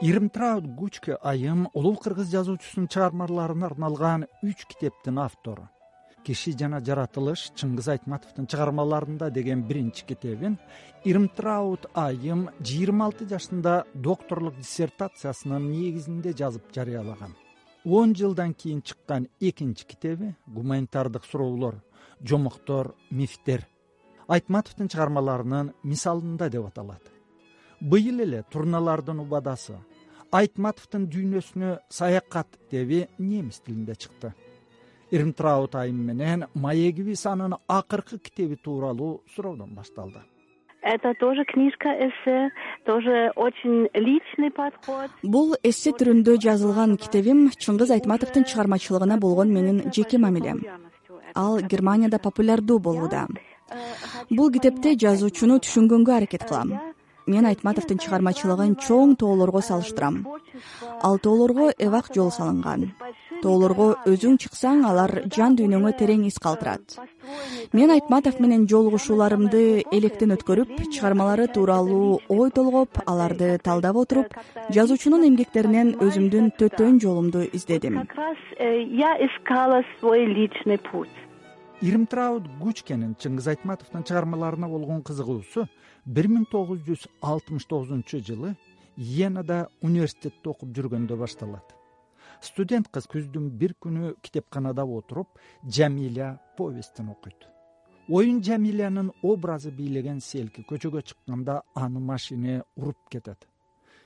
ирмтраут гучке айым улуу кыргыз жазуучусунун чыгармаларына арналган үч китептин автору. Киши жана жаратылыш чыңгыз айтматовдун чыгармаларында деген биринчи китебин ирмтраут айым жыйырма алты жашында докторлук диссертациясынын негизинде жазып жарыялаган. Он жылдан кийин чыккан экинчи китеби гуманитардык суроолор жомоктор мифтер айтматовдун чыгармаларынын мисалында деп аталат. Быйыл эле турналардын убадасы айтматовдун дүйнөсүнө саякат китеби немис тилинде чыкты. Ирмтраут айым менен маегибиз анын акыркы китеби тууралуу суроодон башталды. Это тоже книжка эссе тоже очень личный подход. Бул эссе түрүндө жазылган китебим чыңгыз айтматовдун чыгармачылыгына болгон менин жеке мамилем. Ал германияда популярдуу болууда. Бул китепте жазуучуну түшүнгөнгө аракет кылам мен айтматовдун чыгармачылыгын чоң тоолорго салыштырам. Ал тоолорго эвак жол салынган. Тоолорго өзүң чыксаң алар жан дүйнөңө терең из калтырат. Мен айтматов менен жолугушууларымды электен өткөрүп чыгармалары тууралуу ой толгоп аларды талдап отуруп жазуучунун эмгектеринен өзүмдүн төтөн жолумду издедим. Как раз э, я искала свой личный путь ирмтраут гучкенин чыңгыз айтматовдун чыгармаларына болгон кызыгуусу бир миң тогуз жүз алтымыш тогузунчу жылы йенада университетте окуп жүргөндө башталат. Студент кыз күздүн бир күнү китепканада отуруп жамиля повестин окуйт. Оюн жамилянын образы бийлеген селки көчөгө чыкканда аны машине уруп кетет.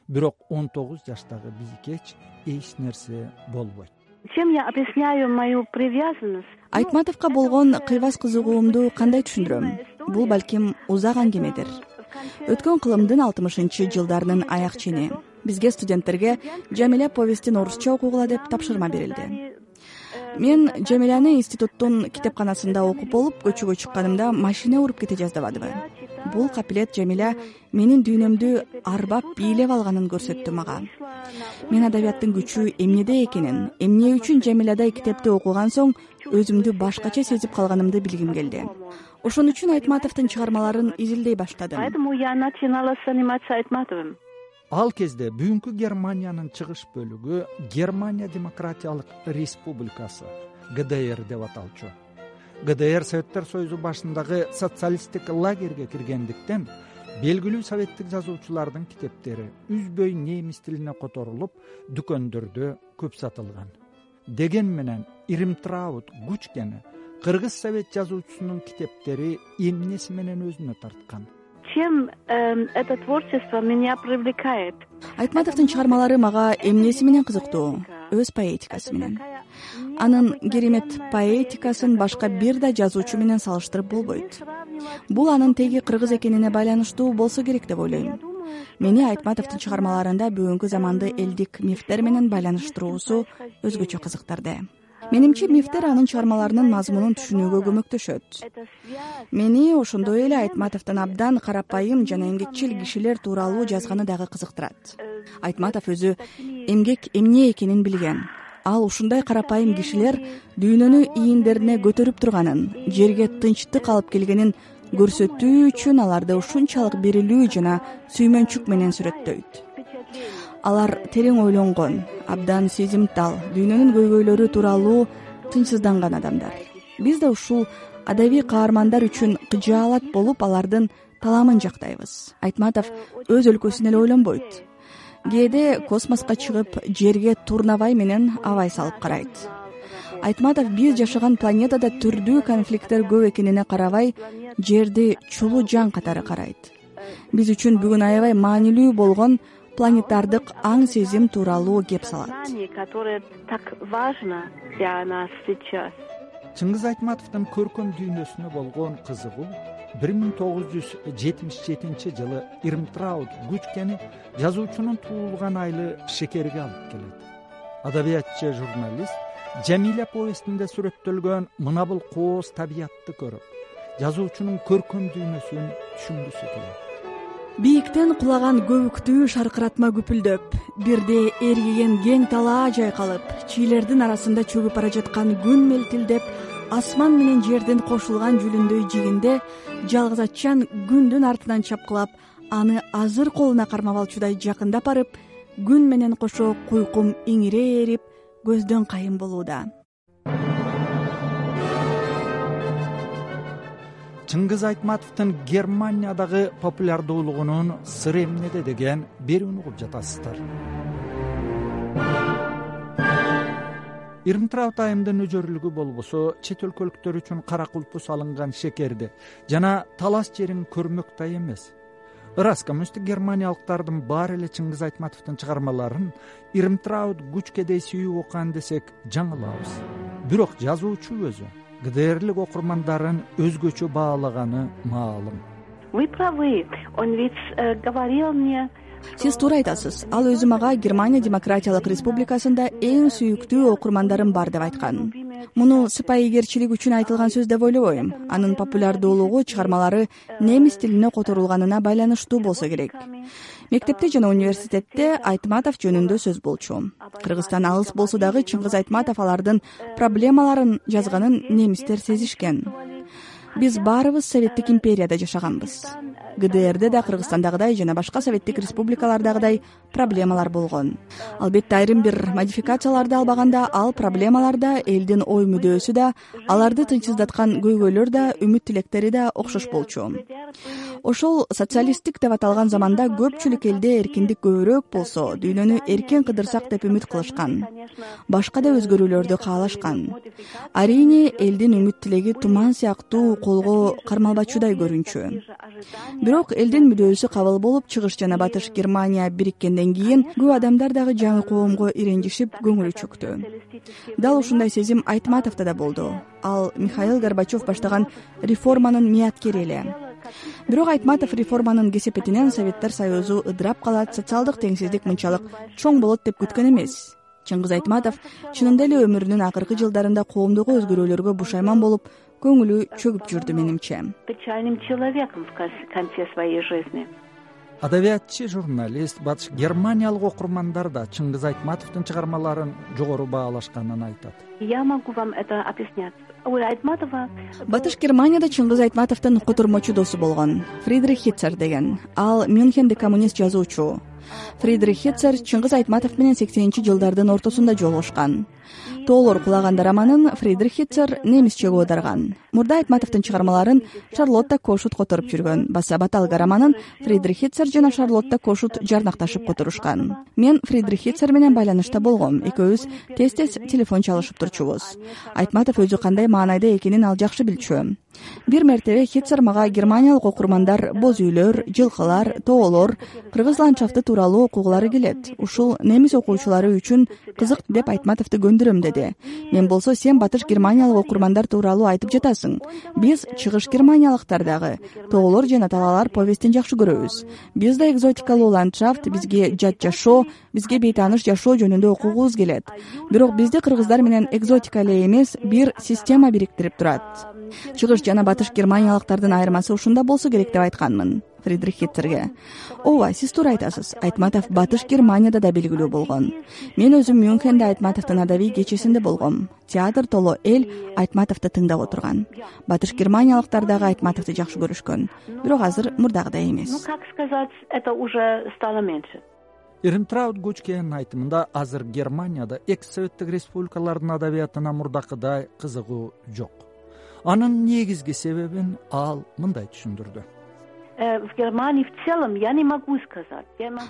Бирок он тогуз жаштагы бийкеч эч нерсе болбойт. Чем я объясняю мою привязанность айтматовго болгон кыйбас кызыгуумду кандай түшүндүрөм? Бул балким узак аңгемедир өткөн кылымдын алтымышынчы жылдарынын аяк чени. Бизге студенттерге жамиля повестин орусча окугула деп тапшырма берилди. Мен жамиляны институттун китепканасында окуп болуп көчөгө чыкканымда машина уруп кете жаздабадыбы. Бул капилет жамиля менин дүйнөмдү арбап бийлеп алганын көрсөттү мага. Мен адабияттын күчү эмнеде экенин эмне үчүн жамилядай китепти окуган соң өзүмдү башкача сезип калганымды билгим келди. Ошон үчүн айтматовдун чыгармаларын изилдей баштадым. Поэтому я начинала заниматься айтматовым. Ал кезде бүгүнкү германиянын чыгыш бөлүгү германия демократиялык республикасы гдр деп аталчу. Гдр советтер союзу башындагы социалисттик лагерьге киргендиктен белгилүү советтик жазуучулардын китептери үзбөй немис тилине которулуп дүкөндөрдө көп сатылган деген менен ирмтраут гучкени кыргыз совет жазуучусунун китептери эмнеси менен өзүнө тарткан? Чем это творчество меня привлекает? Айтматовдун чыгармалары мага эмнеси менен кызыктуу өз поэтикасы менен. анын керемет поэтикасын башка бир да жазуучу менен салыштырып болбойт. Бул анын теги кыргыз экенине байланыштуу болсо керек деп ойлойм мени айтматовдун чыгармаларында бүгүнкү заманды элдик мифтер менен байланыштыруусу өзгөчө кызыктырды менимче мифтер анын чыгармаларынын мазмунун түшүнүүгө көмөктөшөт. Мени ошондой эле айтматовдун абдан карапайым жана эмгекчил кишилер тууралуу жазганы дагы кызыктырат. Айтматов өзү эмгек эмне экенин билген. Ал ушундай карапайым кишилер дүйнөнү ийиндерине көтөрүп турганын жерге тынчтык алып келгенин көрсөтүү үчүн аларды ушунчалык берилүү жана сүймөнчүк менен сүрөттөйт. Алар терең ойлонгон абдан сезимтал дүйнөнүн көйгөйлөрү тууралуу тынчсызданган адамдар. Биз да ушул адабий каармандар үчүн кыжаалат болуп алардын таламын жактайбыз. Айтматов өз өлкөсүн эле ойлонбойт. Кээде космоско чыгып жерге турнабай менен абай салып карайт айтматов биз жашаган планетада түрдүү конфликттер көп экенине карабай жерди чулуу жан катары карайт. Биз үчүн бүгүн аябай маанилүү болгон планетардык аң сезим тууралуу кеп салат. Которое так важно для нас сейчас. Чыңгыз айтматовдун көркөм дүйнөсүнө болгон кызыгуу бир миң тогуз жүз жетимиш жетинчи жылы ирмтраут гучкени жазуучунун туулган айылы шекерге алып келет. Адабиятчы журналист жамиля повестинде сүрөттөлгөн мына бул кооз табиятты көрүп жазуучунун көркөм дүйнөсүн түшүнгүсү келет бийиктен кулаган көбүктүү шаркыратма күпүлдөп бирде эргиген кең талаа жайкалып чийлердин арасында чөгүп бара жаткан күн мелтилдеп асман менен жердин кошулган жүлүндөй жигинде жалгыз атчан күндүн артынан чапкылап аны азыр колуна кармап алчудай жакындап барып күн менен кошо куйкум иңирей эрип көздөн кайын болууда. Чыңгыз айтматовдун германиядагы популярдуулугунун сыры эмнеде деген берүүнү угуп жатасыздар. Ирмтрауд айымдын өжөрлүгү болбосо чет өлкөлүктөр үчүн кара кулпу салынган шекерди жана талас жерин көрмөк да эмес ырас коммунисттик германиялыктардын баары эле чыңгыз айтматовдун чыгармаларын ирмтрауд күчкедей сүйүп окуган десек жаңылабыз. Бирок жазуучу өзү гдрлик окурмандарын өзгөчө баалаганы маалым. Вы правы. Он ведь э, говорил мне сиз туура айтасыз. Ал өзү мага германия демократиялык республикасында эң сүйүктүү окурмандарым бар деп айткан муну сыпайыгерчилик үчүн айтылган сөз деп ойлобойм. Анын популярдуулугу чыгармалары немис тилине которулганына байланыштуу болсо керек. Мектепте жана университетте айтматов жөнүндө сөз болчу. Кыргызстан алыс болсо дагы чыңгыз айтматов алардын проблемаларын жазганын немистер сезишкен биз баарыбыз советтик империяда жашаганбыз. Гдрде да кыргызстандагыдай жана башка советтик республикалардагыдай проблемалар болгон. Албетте айрым бир модификацияларды албаганда ал проблемалар да элдин ой мүдөөсү да аларды тынчсыздаткан көйгөйлөр да үмүт тилектери да окшош болчу. Ошол социалисттик деп аталган заманда көпчүлүк элде эркиндик көбүрөөк болсо дүйнөнү эркин кыдырсак деп үмүт кылышкан башка да өзгөрүүлөрдү каалашкан. Арийне элдин үмүт тилеги туман сыяктуу колго кармалбачудай көрүнчү. Бирок элдин мүдөөсү кабыл болуп чыгыш жана батыш германия бириккенден кийин көп адамдар дагы жаңы коомго иренжишип көңүлү чөктү. Дал ушундай сезим айтматовдо да болду. Ал михаил горбачев баштаган реформанын мияткери эле. Бирок айтматов реформанын кесепетинен советтер союзу ыдырап калат социалдык теңсиздик мынчалык чоң болот деп күткөн эмес. Чыңгыз айтматов чынында эле өмүрүнүн акыркы жылдарында коомдогу өзгөрүүлөргө бушайман болуп көңүлү чөгүп жүрдү менимче. Печальным человеком в конце своей жизни. Адабиятчы журналист батыш германиялык окурмандар да чыңгыз айтматовдун чыгармаларын жогору баалашканын айтат. Я могу вам это объяснять. У айтматова батыш германияда чыңгыз айтматовдун котурмочу досу болгон фридрих хитцер деген. Ал мюнхенде коммунист жазуучу. Фридрих хитцер чыңгыз айтматов менен сексенинчи жылдардын ортосунда жолугушкан тоолор кулаганда романын фридрих хитцер немисчеге оодарган мурда айтматовдун чыгармаларын шарлотта кошут которуп жүргөн. Баса баталга романын фридрих хитцер жана шарлотта кошут жарнакташып которушкан. Мен фридрих хитцер менен байланышта болгом. Экөөбүз тез тез телефон чалышып турчубуз. Айтматов өзү кандай маанайда экенин ал жакшы билчү. Бир мертебе хитцер мага германиялык окурмандар боз үйлөр жылкылар тоолор кыргыз ландшафты тууралуу окугулары келет. Ушул немис окуучулары үчүн кызык деп айтматовду көндүрөм деди. Мен болсо сен батыш германиялык окурмандар тууралуу айтып жатасың биз чыгыш германиялыктар дагы. Тоолор жана талаалар повестин жакшы көрөбүз. Биз да экзотикалуу ландшафт бизге жат жашоо бизге бейтааныш жашоо жөнүндө окугубуз келет. Бирок бизди кыргыздар менен экзотика эле эмес бир система бириктирип турат. Чыгыш жана батыш германиялыктардын айырмасы ушунда болсо керек деп айтканмын фридрих хитцерге. Ооба сиз туура айтасыз. Айтматов батыш германияда да белгилүү болгон. Мен өзүм мюнхенде айтматовдун адабий кечесинде болгом. Театр толо эл айтматовду тыңдап отурган. Батыш германиялыктар дагы айтматовду жакшы көрүшкөн. Бирок азыр мурдагыдай эмес ну как сказать это уже стало меньше ирмтрауд гучкенин айтымында азыр германияда экс советтик республикалардын адабиятына мурдакыдай кызыгуу жок. Анын негизги себебин ал мындай түшүндүрдү в германии в целом я не могу сказать.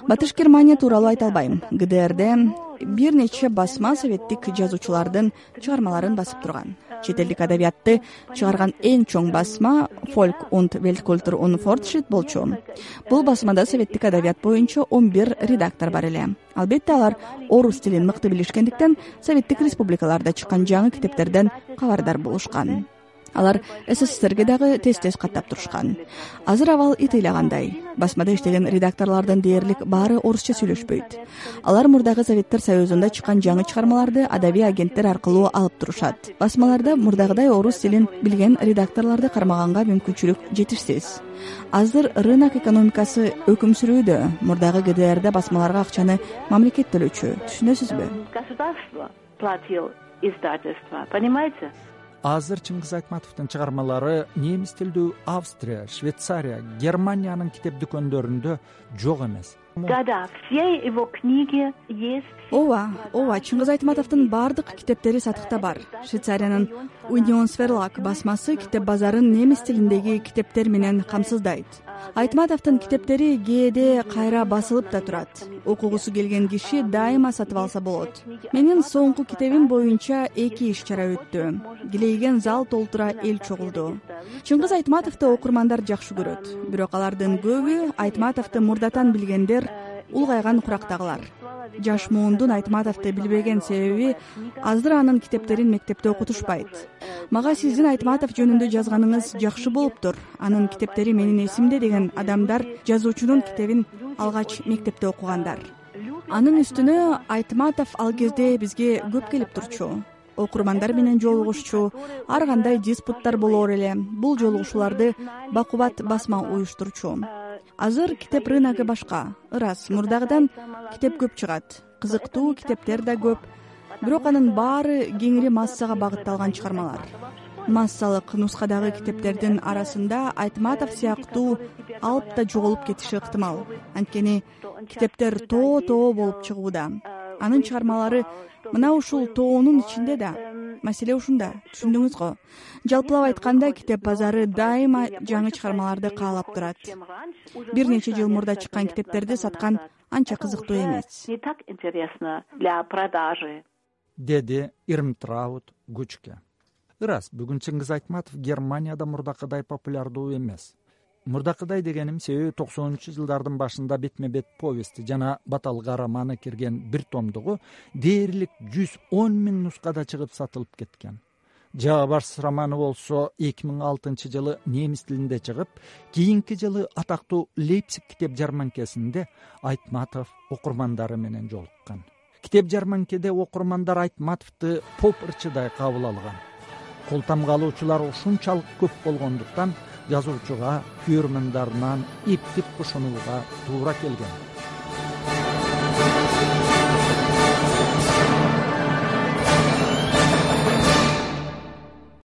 Батыш германия тууралуу айта албайм. гдрде бир нече басма советтик жазуучулардын чыгармаларын басып турган. чет элдик адабиятты чыгарган эң чоң басма фолк унд велткультур ун фортшит болчу. бул басмада советтик адабият боюнча он бир редактор бар эле. Албетте алар орус тилин мыкты билишкендиктен советтик республикаларда чыккан жаңы китептерден кабардар болушкан алар сссрге дагы тез тез каттап турушкан. Азыр абал итыйлагандай басмада иштеген редакторлордун дээрлик баары орусча сүйлөшпөйт. Алар мурдагы советтер союзунда чыккан жаңы чыгармаларды адабий агенттер аркылуу алып турушат. Басмаларда мурдагыдай орус тилин билген редакторлорду кармаганга мүмкүнчүлүк жетишсиз. Азыр рынок экономикасы өкүм сүрүүдө мурдагы гдрде басмаларга акчаны мамлекет төлөчү. Түшүнөсүзбү? Государство платил издательство понимаете азыр чыңгыз айтматовдун чыгармалары немис тилдүү австрия швейцария германиянын китеп дүкөндөрүндө жок эмес да да. Все его книги есть. Ооба ооба чыңгыз айтматовдун баардык китептери сатыкта бар. Швейцариянын унионсверлак басмасы китеп базарын немис тилиндеги китептер менен камсыздайт. Айтматовдун китептери кээде кайра басылып да турат. Окугусу келген киши дайыма сатып алса болот. Менин соңку китебим боюнча эки иш чара өттү. Килейген зал толтура эл чогулду. Чыңгыз айтматовду окурмандар жакшы көрөт. Бирок алардын көбү айтматовду мурдатан билгендер улгайган курактагылар жаш муундун айтматовду билбеген себеби азыр анын китептерин мектепте окутушпайт. Мага сиздин айтматов жөнүндө жазганыңыз жакшы болуптур. Анын китептери менин эсимде деген адамдар жазуучунун китебин алгач мектепте окугандар. Анын үстүнө айтматов ал кезде бизге көп келип турчу. Окурмандар менен жолугушчу ар кандай диспуттар болоор эле. Бул жолугушууларды бакубат басма уюштурчу азыр китеп рыногу башка. Ырас мурдагыдан китеп көп чыгат. Кызыктуу китептер да көп. Бирок анын баары кеңири массага багытталган чыгармалар. Массалык нускадагы китептердин арасында айтматов сыяктуу алып да жоголуп кетиши ыктымал. Анткени китептер тоо тоо болуп чыгууда. Анын чыгармалары мына ушул тоонун ичинде да маселе ушунда түшүндүңүз го жалпылап айтканда китеп базары дайыма жаңы чыгармаларды каалап турат. Бир нече жыл мурда чыккан китептерди саткан анча кызыктуу эмес. Не так интересно для продажи. Деди ирмтраут гучке. Ырас бүгүн чыңгыз айтматов германияда мурдакыдай популярдуу эмес мурдакыдай дегеним себеби токсонунчу жылдардын башында бетме бет повести жана баталга романы кирген бир томдугу дээрлик жүз он миң нускада чыгып сатылып кеткен. Жаабарс романы болсо эки миң алтынчы жылы немис тилинде чыгып кийинки жылы атактуу лейпциг китеп жарманкесинде айтматов окурмандары менен жолуккан. Китеп жарманкеде окурмандар айтматовду поп ырчыдай кабыл алган. Кол тамгалоочулар ушунчалык көп болгондуктан жазуучуга күйөрмандарынан эптеп бошонууга туура келген